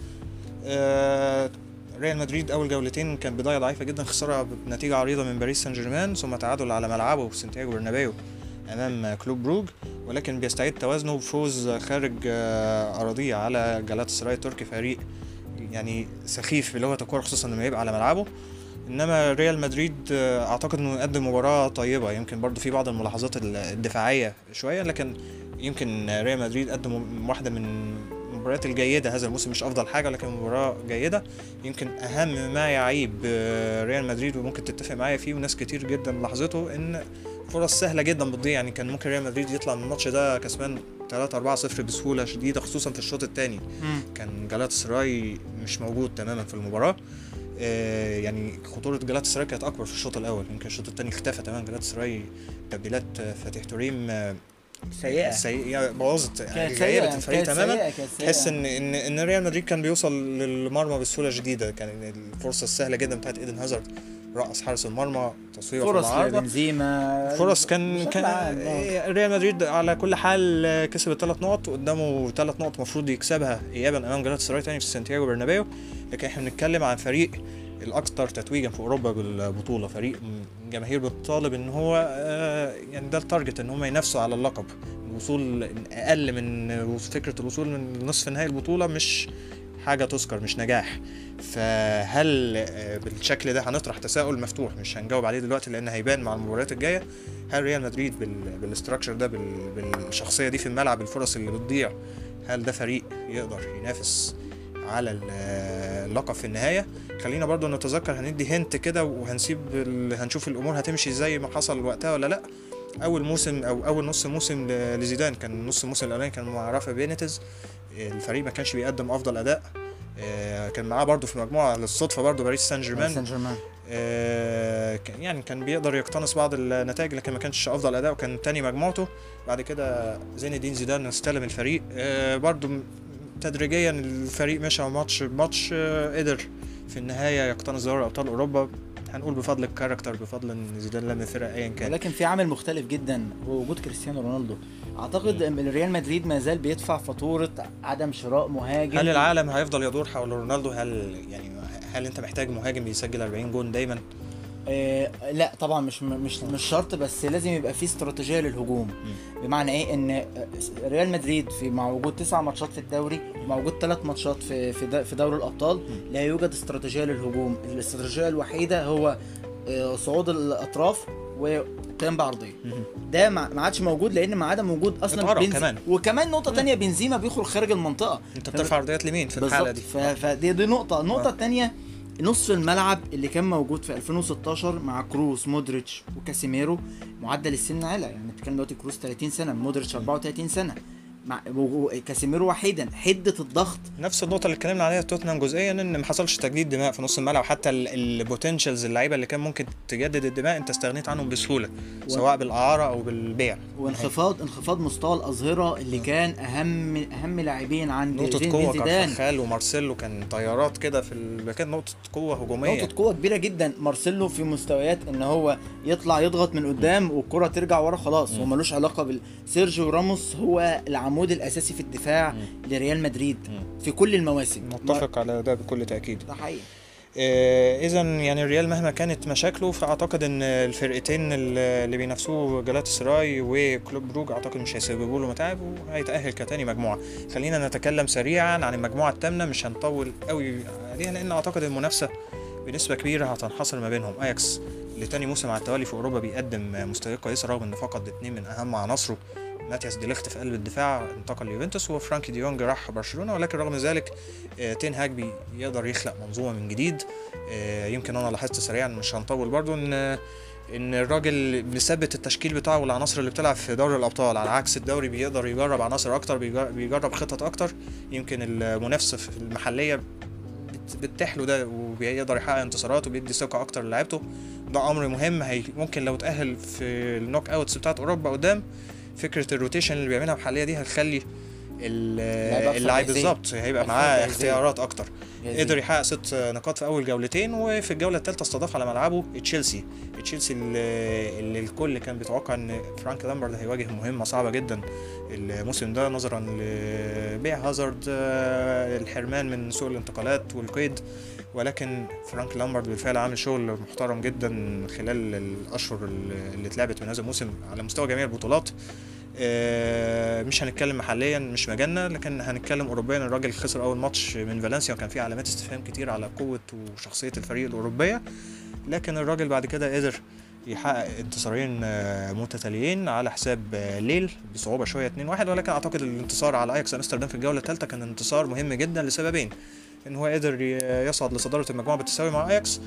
[SPEAKER 1] آه، ريال مدريد أول جولتين كان بداية ضعيفة جدا خساره بنتيجة عريضة من باريس سان جيرمان ثم تعادل على ملعبه في سانتياغو برنابيو أمام كلوب بروج ولكن بيستعيد توازنه بفوز خارج آه، أراضيه على جالاتا سراي التركي فريق يعني سخيف بلغه الكورة خصوصا لما يبقى على ملعبه. إنما ريال مدريد آه، أعتقد إنه قدم مباراة طيبة يمكن برضو في بعض الملاحظات ال- الدفاعية شوية لكن يمكن ريال مدريد قدم واحدة من المباريات الجيدة. هذا الموسم مش أفضل حاجة لكن مباراة جيدة. يمكن أهم ما يعيب آه، ريال مدريد وممكن تتفق معايا فيه وناس كتير جدا لاحظته إن فرص سهلة جدا بتضيع. يعني كان ممكن ريال مدريد يطلع من الماتش ده كسبان 3 4 0 بسهولة شديدة خصوصا في الشوط الثاني كان جالات سراي مش موجود تماما في المباراة. آه، يعني خطورة جالات سراي كانت أكبر في الشوط الأول. يمكن الشوط الثاني اختفى تماما. جالات سراي تبديلات آه، فتح توريم آه،
[SPEAKER 3] سيئة.
[SPEAKER 1] سيئة. بوظت يعني غيرت الفريق تماما. تحس ان ان إن ريال مدريد كان بيوصل للمرمى بسهولة شديدة. كان الفرصة السهلة جدا بتاعت إيدن هازارد. رقص حارس المرمى تصويرة
[SPEAKER 3] فرص لبنزيما.
[SPEAKER 1] فرص كان كان
[SPEAKER 3] آه.
[SPEAKER 1] إيه، ريال مدريد على كل حال كسب الثلاث نقط. قدامه ثلاث نقط المفروض يكسبها ايابا أمام جلاتا سراي تاني في سانتياغو برنابيو. لكن إحنا بنتكلم عن فريق الأكثر تتويجا في أوروبا بالبطولة. فريق جماهير بتطالب إن هو آه، يعني ده ال target إن هم ينافسوا على اللقب. الوصول أقل من فكرة الوصول من نصف نهائي البطولة مش حاجة تذكر مش نجاح. فهل آه، بالشكل ده هنطرح تساؤل مفتوح؟ مش هنجاوب عليه دلوقتي لأن هيبان مع المباريات الجاية. هل ريال مدريد بال- بال structure ده بال- بالشخصية دي في الملعب الفرص اللي بتضيع هل ده فريق يقدر ينافس على اللقب في النهاية. خلينا برضو نتذكر هندي هنت كده وهنسيب ال... هنشوف الأمور هتمشي زي ما حصل وقتها ولا لأ. أول موسم أو أول نص موسم لزيدان. كان نص الموسم الأولاني كان مع رافا بينيتز الفريق ما كانش بيقدم أفضل أداء. آه، كان معاه برضه في المجموعه للصدفة برضه باريس سان جيرمان
[SPEAKER 3] سان جيرمان
[SPEAKER 1] آه، كان- يعني كان بيقدر يقتنص بعض النتائج لكن ما كانش أفضل أداء وكان تاني مجموعته. بعد كده زين الدين زيدان استلم الفريق. آه، برضو م- تدريجيا الفريق مشى ماتش بماتش قدر في النهاية يقتنص دوري أبطال أوروبا. هنقول بفضل ال character بفضل إن زيدان لم الفرقة ايا كان.
[SPEAKER 3] ولكن في عامل مختلف جدا هو وجود كريستيانو رونالدو. أعتقد إن ريال مدريد ما زال بيدفع فاتورة عدم شراء مهاجم.
[SPEAKER 1] هل العالم هيفضل يدور حول رونالدو؟ هل يعني هل أنت محتاج مهاجم بيسجل 40 جون دايما؟
[SPEAKER 3] آه لا طبعا مش مش مش شرط بس لازم يبقى في استراتيجية للهجوم. بمعنى إيه؟ إن آه، ريال مدريد في مع وجود تسع ماتشات في الدوري مع وجود ثلاث ماتشات في في في دوري الأبطال لا يوجد استراتيجية للهجوم. الاستراتيجية الوحيدة هو آه، صعود الأطراف وقيام بعرضية. ده ما عادش موجود لأن ما عدم وجود أصلا
[SPEAKER 1] اتقرب
[SPEAKER 3] بنز-
[SPEAKER 1] كمان.
[SPEAKER 3] وكمان نقطة تانية بنزيما بيخرج خارج المنطقة.
[SPEAKER 1] أنت بترفع عرضيات لمين؟ في
[SPEAKER 3] الحالة
[SPEAKER 1] دي.
[SPEAKER 3] فدي دي نقطة، النقطة
[SPEAKER 1] آه.
[SPEAKER 3] نصف الملعب اللي كان موجود في 2016 مع كروس مودريتش وكاسيميرو معدل السن عالي يعني بتتكلم دلوقتي كروس 30 سنة مودريتش 34 سنة. مع و- كاسيميرو وحيدا حدة الضغط.
[SPEAKER 1] نفس النقطة اللي اتكلمنا عليها توتنهام جزئيا إن ما حصلش تجديد دماء في نص الملعب حتى ال potentials اللعيبة اللي كان ممكن تجدد الدماء أنت استغنيت عنهم بسهولة سواء بالإعارة أو بالبيع.
[SPEAKER 3] وانخفاض انخفاض مستوى الأظهرة اللي كان أهم أهم لاعبين عند زين الدين زيدان
[SPEAKER 1] كارفاخال ومارسيلو كان طيارات كده في ال... كانت نقطة قوة هجومية.
[SPEAKER 3] نقطة قوة كبيرة جدا. مارسيلو في مستويات إن هو يطلع يضغط من قدام والكرة ترجع ورا خلاص. هو ملوش علاقة بال سيرجيو راموس هو العمود الأساسي في الدفاع لريال مدريد في كل المواسم.
[SPEAKER 1] متفق على ده بكل تأكيد.
[SPEAKER 3] ده حقيقي.
[SPEAKER 1] إذا يعني الريال مهما كانت مشاكله فأعتقد إن الفرقتين اللي بينافسوه جلات سراي وكلوب بروج أعتقد مش هيسببوا له متاعب وهيتأهل كتاني مجموعة. خلينا نتكلم سريعا عن المجموعة الثامنه مش هنطول قوي عليها لأن أعتقد المنافسة بنسبة كبيرة هتنحصر ما بينهم. أياكس لتاني موسم على التوالي في أوروبا بيقدم مستويات كويسة رغم انه فقد اتنين من أهم عناصره. ماتياس ديليخت في قلب الدفاع انتقل ليوفنتوس وفرانكي ديونج راح برشلونة ولكن رغم ذلك آه، تين هاج بيقدر يخلق منظومة من جديد. آه، يمكن أنا لاحظت سريعا مش هنطول برضو إن إن الراجل مثبت التشكيل بتاعه والعناصر اللي بتلعب في دوري الأبطال. على عكس الدوري بيقدر يجرب عناصر أكتر بيجر- بيجرب خطط أكتر. يمكن المنافسة في المحلية بت- بتتيح له ده وبيقدر يحقق انتصارات وبيدي ثقة أكتر للاعيبته ده أمر مهم هي ممكن لو تاهل في ال knockouts بتاعت أوروبا قدام فكرة ال rotation اللي بيعملها محلية دي هتخلي اللاعب. بالظبط هيبقى معاه. اختيارات
[SPEAKER 3] أكتر.
[SPEAKER 1] قدر يحقق ست نقاط في أول جولتين وفي الجولة الثالثه استضاف على ملعبه تشيلسي تشيلسي اللي, اللي الكل كان بيتوقع إن فرانك لامبرد هيواجه مهمة صعبة جدا الموسم ده نظرا لبيع هازارد آه، الحرمان من سوق الانتقالات والقيد ولكن فرانك لامبرد بالفعل عامل شغل محترم جدا خلال الأشهر اللي اتلعبت من هذا الموسم على مستوى جميع البطولات. آه، مش هنتكلم محليا مش مجالنا لكن هنتكلم اوروبيا. الراجل خسر أول ماتش من فالنسيا وكان فيه علامات استفهام كتير على قوة وشخصية الفريق الأوروبية. لكن الراجل بعد كده قدر يحقق انتصارين آه، متتاليين على حساب آه، ليل بصعوبة شوية 2-1 ولكن أعتقد الانتصار على أياكس أمستردام في الجولة الثالثه كان انتصار مهم جدا لسببين. إن هو قدر يصعد لصدارة المجموعة بالتساوي مع اياكس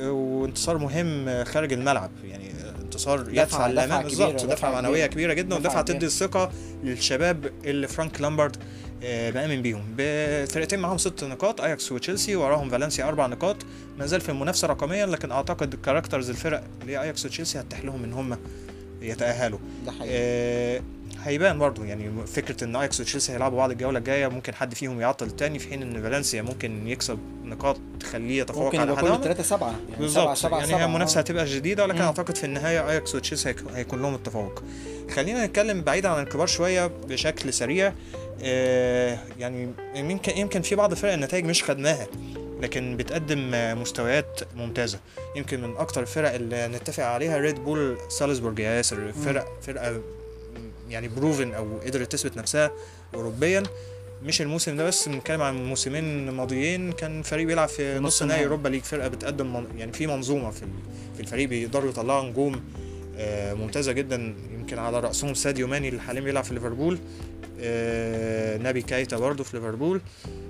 [SPEAKER 1] وانتصار مهم خارج الملعب. يعني انتصار يدفع للامام
[SPEAKER 3] كبيرة،
[SPEAKER 1] بالظبط
[SPEAKER 3] دفعة
[SPEAKER 1] دفعه معنوية.
[SPEAKER 3] كبيرة.
[SPEAKER 1] جدا ودفعه. تدي الثقة للشباب اللي فرانك لامبرد آه، مآمن بيهم. بفرقتين معاهم ست نقاط اياكس وتشيلسي وراهم فالنسيا أربع نقاط. ما زال في المنافسة رقميا لكن أعتقد characters الفرق اللي هي اياكس وتشيلسي هتتيح لهم إن هم يتأهلوا.
[SPEAKER 3] ده حقيقي.
[SPEAKER 1] آه، هيبان برضو. يعني فكرة إن اياكس وتشيلسي هيلعبوا بعض الجولة الجاية ممكن حد فيهم يعطل التاني في حين إن فالنسيا ممكن يكسب نقاط تخليه يتفوق
[SPEAKER 3] ممكن
[SPEAKER 1] على
[SPEAKER 3] كله
[SPEAKER 1] حدهم.
[SPEAKER 3] 3 7 يعني 7
[SPEAKER 1] بالظبط.
[SPEAKER 3] 7
[SPEAKER 1] يعني هي المنافسة هتبقى شديده ولكن
[SPEAKER 3] مم.
[SPEAKER 1] أعتقد في النهاية اياكس وتشيلسي هيك- هيكون لهم التفوق. خلينا نتكلم بعيدا عن الكبار شوية بشكل سريع. آه، يعني يمكن يمكن في بعض الفرق النتائج مش خدناها لكن بتقدم مستويات ممتازة. يمكن من أكتر الفرق اللي نتفق عليها ريد بول سالزبورج يا ياسر فرق فرقة يعني proven أو قدرت تثبت نفسها اوروبيا. مش الموسم ده بس بنتكلم عن موسمين ماضيين. كان فريق بيلعب في
[SPEAKER 3] نص
[SPEAKER 1] نهائي. Europa League فرقة بتقدم من يعني في منظومة في في الفريق بيقدروا يطلعوا نجوم آه، ممتازة جدا. يمكن على رأسهم ساديو ماني اللي حاليا بيلعب في ليفربول آه، نبي كايتا برضه في ليفربول. آه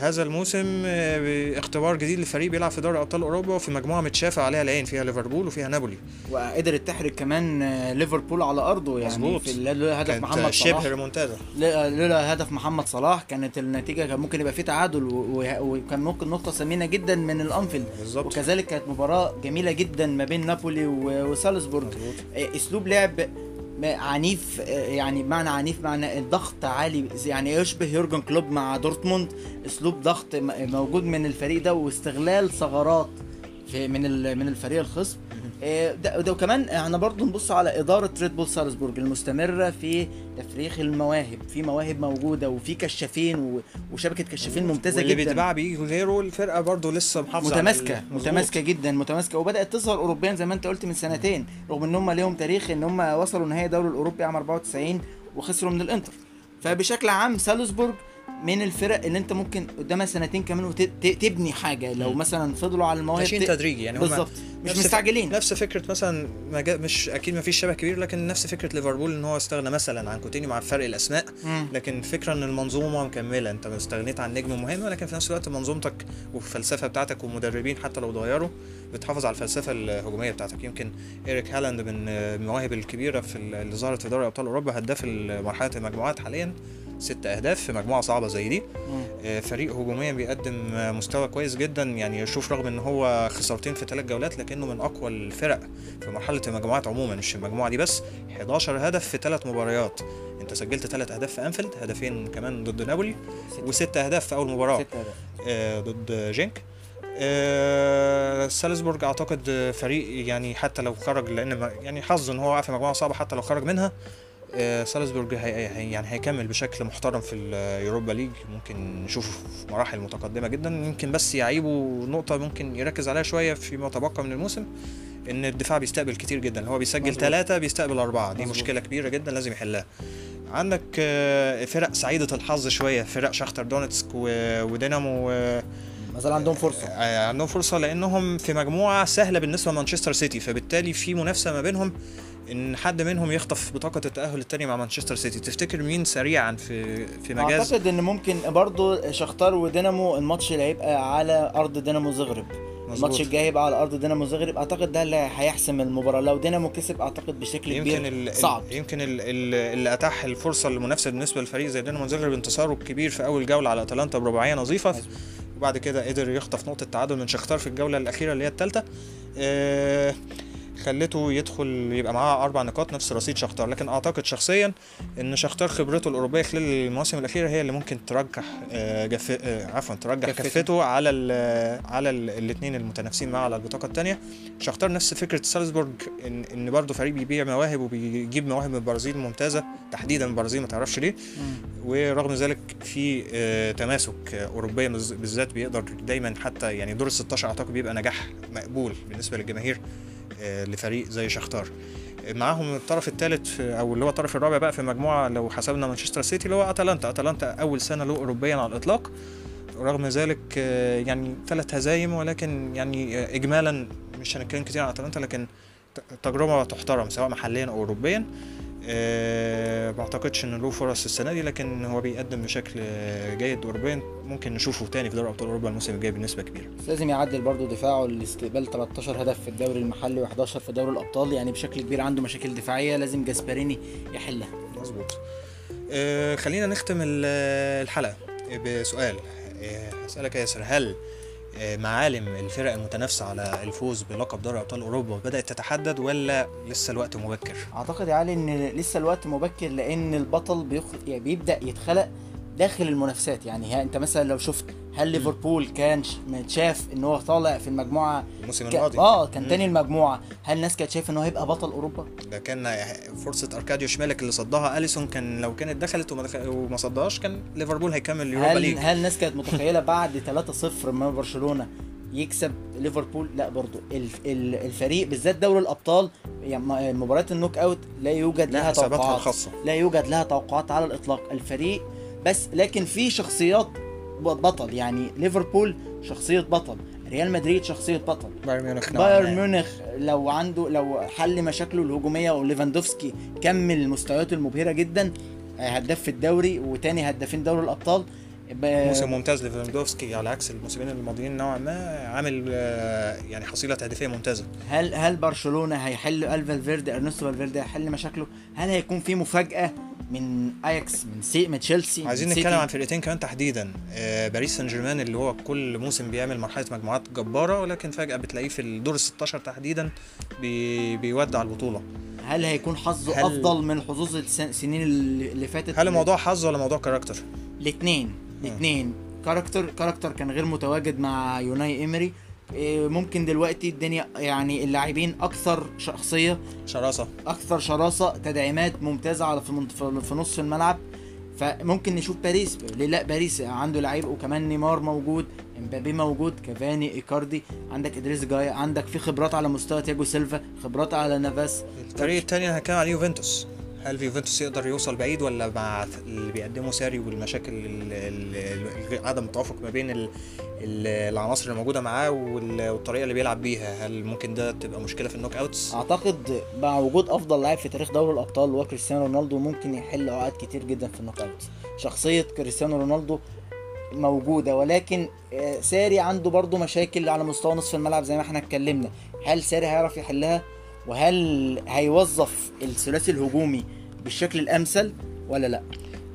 [SPEAKER 1] هذا الموسم آه اختبار جديد لفريق بيلعب في دوري أبطال أوروبا وفي مجموعة متشافة عليها العين فيها ليفربول وفيها نابولي.
[SPEAKER 3] وقدرت تحرق كمان آه، ليفربول على أرضه يعني
[SPEAKER 1] مظبوط.
[SPEAKER 3] في لولا هدف محمد
[SPEAKER 1] شبه
[SPEAKER 3] صلاح
[SPEAKER 1] ريمونتادا.
[SPEAKER 3] لا- لولا هدف محمد صلاح. كانت النتيجة كان ممكن يبقى فيه تعادل وكان ممكن نقطة ثمينه جدا من الأنفيلد.
[SPEAKER 1] بالظبط.
[SPEAKER 3] وكذلك كانت مباراة جميلة جدا ما بين نابولي وسالزبورج آه، أسلوب لعب عنيف يعني بمعنى عنيف معنى الضغط عالي يعني يشبه يورجن كلوب مع دورتموند. أسلوب ضغط موجود من الفريق ده واستغلال ثغرات من من الفريق الخصم. ده, ده وكمان إحنا برضو نبص على إدارة ريد بول سالزبورج المستمرة في تفريخ المواهب في مواهب موجودة وفي كشافين وشبكة كشافين ممتازة
[SPEAKER 1] واللي
[SPEAKER 3] جدا.
[SPEAKER 1] بيتباع بيجي غيره الفرقه برضو لسه محافظة متماسكة.
[SPEAKER 3] متماسكة جدا متماسكة. وبدأت تظهر اوروبيا زي ما أنت قلت من سنتين رغم إن هم ليهم تاريخ إن هم وصلوا نهائي دوري الأوروبي عام 94 وخسروا من الإنتر. فبشكل عام سالزبورج من الفرق اللي انت ممكن قدامها سنتين كمان وتبني حاجة. لو.
[SPEAKER 1] مثلا
[SPEAKER 3] فضلوا على المواهب
[SPEAKER 1] ماشيين تدريجي يعني
[SPEAKER 3] بالظبط. مش مستعجلين.
[SPEAKER 1] نفس فكرة مثلا مش أكيد ما فيش شبه كبير لكن نفس فكرة ليفربول إن هو استغنى مثلا عن كوتينيو مع فرق الأسماء.
[SPEAKER 3] مم.
[SPEAKER 1] لكن فكرة إن المنظومة مكملة. أنت استغنيت عن نجم مهم ولكن في نفس الوقت منظومتك والفلسفة بتاعتك ومدربين حتى لو اتغيروا بتحافظ على الفلسفة الهجومية بتاعتك. يمكن إيريك هالاند من المواهب الكبيرة في ال- اللي ظهرت في دوري أبطال أوروبا هداف مرحلة المجموعات حاليا. ست أهداف في مجموعة صعبة زي دي. آه، فريق هجوميا بيقدم مستوى كويس جدا يعني شوف رغم إن هو خسارتين في ثلاث جولات لكنه من أقوى الفرق في مرحلة المجموعات عموما مش المجموعة دي بس. 11 هدف في ثلاث مباريات. أنت سجلت ثلاث أهداف في أنفيلد هدفين كمان ضد نابولي
[SPEAKER 3] ست-
[SPEAKER 1] وست أهداف في
[SPEAKER 3] أول مباراة.
[SPEAKER 1] آه، ضد جينك. آه، سالزبورج أعتقد فريق يعني حتى لو خرج لأن يعني حظ إن هو وقع في مجموعة صعبة حتى لو خرج منها سالزبورج هي يعني هيكمل بشكل محترم في ال Europa League. ممكن نشوفه في مراحل متقدمة جدا. يمكن بس يعيبه نقطة ممكن يركز عليها شوية فيما تبقى من الموسم إن الدفاع بيستقبل كتير جدا. هو بيسجل. ثلاثة بيستقبل أربعة. دي
[SPEAKER 3] مظبوط.
[SPEAKER 1] مشكلة كبيرة جدا لازم يحلها. عندك آه، فرق سعيدة الحظ شوية فرق شاختار دونتسك ودينامو آه،
[SPEAKER 3] ما زال عندهم فرصة.
[SPEAKER 1] آه، عندهم فرصة لأنهم في مجموعة سهلة بالنسبة لمانشستر سيتي. فبالتالي في منافسة ما بينهم. إن حد منهم يخطف بطاقة التأهل التاني مع مانشستر سيتي. تفتكر مين سريعا في في مجاز؟
[SPEAKER 3] أعتقد إن ممكن برضو شختار ودينامو الماتش اللي هيبقى على أرض دينامو زغرب. الماتش الجاي هيبقى على أرض دينامو زغرب. أعتقد ده اللي هيحسم المباراة. لو دينامو كسب أعتقد بشكل
[SPEAKER 1] يمكن
[SPEAKER 3] كبير
[SPEAKER 1] ال
[SPEAKER 3] صعب.
[SPEAKER 1] يمكن ال ال اللي أتاح الفرصة المنافسة بالنسبة للفريق زي دينامو زغرب انتصاره الكبير في أول جولة على أتلانتا برباعية نظيفة.
[SPEAKER 3] مظبوط.
[SPEAKER 1] وبعد كده قدر يخطف نقطة تعادل من شختار في الجولة الأخيرة اللي هي الثالثه آه خلته يدخل يبقى معاه أربع نقاط نفس رصيد شختار لكن أعتقد شخصيا إن شختار خبرته الأوروبية خلال المواسم الأخيرة هي اللي ممكن ترجح آه جف... آه عفوا ترجح
[SPEAKER 3] كفته.
[SPEAKER 1] على ال على الاثنين المتنافسين معاه على البطاقة الثانية شختار نفس فكرة سالزبورج ان إن برضه فريق بيبيع مواهب وبيجيب مواهب من البرازيل ممتازة تحديدا البرازيل ما تعرفش ليه. ورغم ذلك في آه، تماسك اوروبيا بالذات بيقدر دايما حتى يعني دور ال 16 أعتقد بيبقى نجاح مقبول بالنسبة للجماهير لفريق زي شختار. آه، معاهم الطرف الثالث أو اللي هو الطرف الرابع بقى في المجموعه لو حسبنا مانشستر سيتي اللي هو أتلانتا. أتلانتا أول سنة له اوروبيا على الإطلاق. رغم ذلك آه، يعني ثلاث هزايم ولكن يعني آه، اجمالا مش هنتكلم كتير عن أتلانتا لكن تجربة تحترم سواء محليا أو اوروبيا. أه ما اعتقدش إن له فرص السنة دي لكن هو بيقدم بشكل جيد اوروبيا. ممكن نشوفه تاني في دوري أبطال أوروبا الموسم الجاي بنسبة كبيرة.
[SPEAKER 3] بس لازم يعدل برضو دفاعه لاستقبال 13 هدف في الدوري المحلي و11 في دوري الأبطال. يعني بشكل كبير عنده مشاكل دفاعية لازم جاسبريني يحلها.
[SPEAKER 1] مظبوط. أه خلينا نختم ال- الحلقة بسؤال. أه أسألك يا ياسر هل معالم الفرق المتنافسة على الفوز بلقب دوري أبطال أوروبا بدأت تتحدد ولا لسه الوقت مبكر؟
[SPEAKER 3] أعتقد يا علي إن لسه الوقت مبكر لأن البطل بيخل... يعني بيبدأ يتخلق داخل المنافسات. يعني ها انت مثلا لو شفت هل ليفربول كان متشاف إن هو طالع في المجموعة
[SPEAKER 1] الموسم
[SPEAKER 3] ك...
[SPEAKER 1] الماضي.
[SPEAKER 3] آه كان. تاني المجموعة هل الناس كانت شايفة إن هو هيبقى بطل أوروبا؟
[SPEAKER 1] ده كان فرصة أركاديو شمالك اللي صدها. أليسون كان لو كانت دخلت وما, دخل وما صدهاش كان ليفربول هيكمل اليوروبا
[SPEAKER 3] هل
[SPEAKER 1] ليج.
[SPEAKER 3] هل الناس كانت متخيلة بعد 3-0 من برشلونة يكسب ليفربول؟ لا برضو الف... ال- الفريق بالذات دوري الأبطال يعني مباريات النوك أوت لا يوجد
[SPEAKER 1] لها
[SPEAKER 3] توقعات. لا يوجد لها توقعات على الإطلاق. الفريق بس لكن في شخصيات بطل يعني ليفربول شخصية بطل ريال مدريد شخصية بطل
[SPEAKER 1] بايرن ميونخ
[SPEAKER 3] بايرن. ميونخ لو عنده لو حل مشاكله الهجومية وليفاندوفسكي كمل مستوياته المبهرة جدا هداف في الدوري وتاني هدافين دوري الأبطال
[SPEAKER 1] موسم ممتاز لليفاندوفسكي على عكس الموسمين الماضيين نوعا ما عامل آه، يعني حصيلة تهديفية ممتازة.
[SPEAKER 3] هل هل برشلونة هيحل هل فالفيردي أرنستو فالفيردي هيحل مشاكله؟ هل هيكون في مفاجأة من أياكس من سي من تشيلسي
[SPEAKER 1] عايزين نتكلم؟ عن فرقتين كمان تحديدا آه، باريس سان جيرمان اللي هو كل موسم بيعمل مرحلة مجموعات جبارة ولكن فجأة بتلاقيه في الدور ال 16 تحديدا بي بيودع البطولة.
[SPEAKER 3] هل هيكون حظه
[SPEAKER 1] هل-
[SPEAKER 3] أفضل من حظوظ الس- السنين اللي فاتت؟
[SPEAKER 1] هل الموضوع حظ ولا موضوع character؟
[SPEAKER 3] الاثنين الاثنين character character كان غير متواجد مع يوناي إيمري. إيه، ممكن دلوقتي الدنيا يعني اللاعبين أكثر شخصية
[SPEAKER 1] شراسة.
[SPEAKER 3] أكثر شراسة تدعيمات ممتازة على في, نص الملعب. فممكن نشوف باريس. ليه لا؟ باريس عنده لعيبة وكمان نيمار موجود إمبابي موجود كافاني إيكاردي. عندك إدريس جاي عندك في خبرات على مستوى تياجو سيلفا خبرات على نافاس.
[SPEAKER 1] الفريق التاني أنا هتكلم على يوفنتوس. هل يوفنتوس يقدر يوصل بعيد ولا مع اللي بيقدمه ساري والمشاكل ال- ال- ال- عدم التوافق ما بين ال- ال- العناصر اللي موجودة معاه وال- والطريقة اللي بيلعب بيها؟ هل ممكن ده تبقى مشكلة في ال knockouts؟
[SPEAKER 3] أعتقد مع وجود أفضل لاعب في تاريخ دوري الأبطال وهو كريستيانو رونالدو ممكن يحل عقد كتير جدا في ال knockout شخصية كريستيانو رونالدو موجودة ولكن آه، ساري عنده برضه مشاكل على مستوى نصف الملعب زي ما إحنا اتكلمنا. هل ساري هيعرف يحلها؟ وهل هيوظف الثلاثي الهجومي بالشكل الأمثل ولا لا؟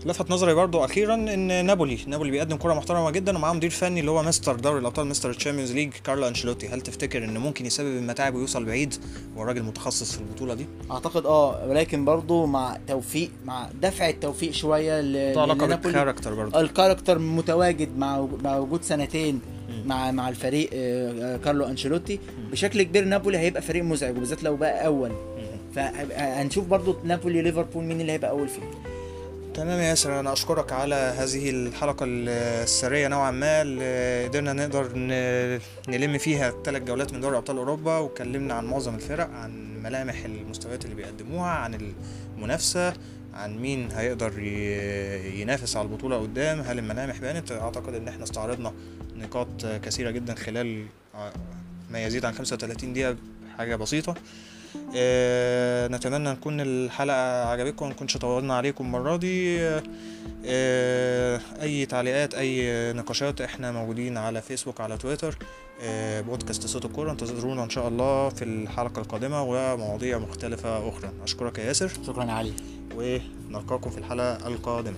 [SPEAKER 1] لفت نظري برضو أخيرا إن نابولي نابولي بيقدم كرة محترمة جدا ومعاه مدير فني اللي هو مستر دوري الأبطال Mister Champions League كارلو أنشيلوتي. هل تفتكر إن ممكن يسبب المتاعب ويوصل بعيد هو راجل متخصص في البطولة دي؟
[SPEAKER 3] أعتقد آه ولكن برضه مع توفيق مع دفع التوفيق شوية ل-
[SPEAKER 1] علاقه.
[SPEAKER 3] بال
[SPEAKER 1] character برضو.
[SPEAKER 3] ال character متواجد مع مع وجود سنتين مع مع الفريق آه، آه، كارلو أنشيلوتي. بشكل كبير نابولي هيبقى فريق مزعج وبالذات لو بقى أول. فهنشوف برضو نابولي ليفربول مين اللي هيبقى أول فيه
[SPEAKER 1] تمام يا ياسر أنا أشكرك على هذه الحلقة السرية نوعا ما اللي قدرنا نقدر نلم فيها ثلاث جولات من دوري أبطال أوروبا واتكلمنا عن معظم الفرق عن ملامح المستويات اللي بيقدموها عن المنافسة عن مين هيقدر ينافس على البطولة قدام هل الملامح بانت؟ أعتقد إن إحنا استعرضنا نقاط كثيرة جدا خلال آه، ما يزيد عن 35 دقيقة حاجة بسيطة. آه نتمنى نكون الحلقة عجبتكم ونكونش طولنا عليكم المرة دي. آه،, آه أي تعليقات أي نقاشات إحنا موجودين على فيسبوك على تويتر. آه بودكاست صوت الكورة انتظرونا إن شاء الله في الحلقة القادمة ومواضيع مختلفة أخرى. أشكرك يا ياسر.
[SPEAKER 3] شكرا علي.
[SPEAKER 1] ونلقاكم في الحلقة القادمة.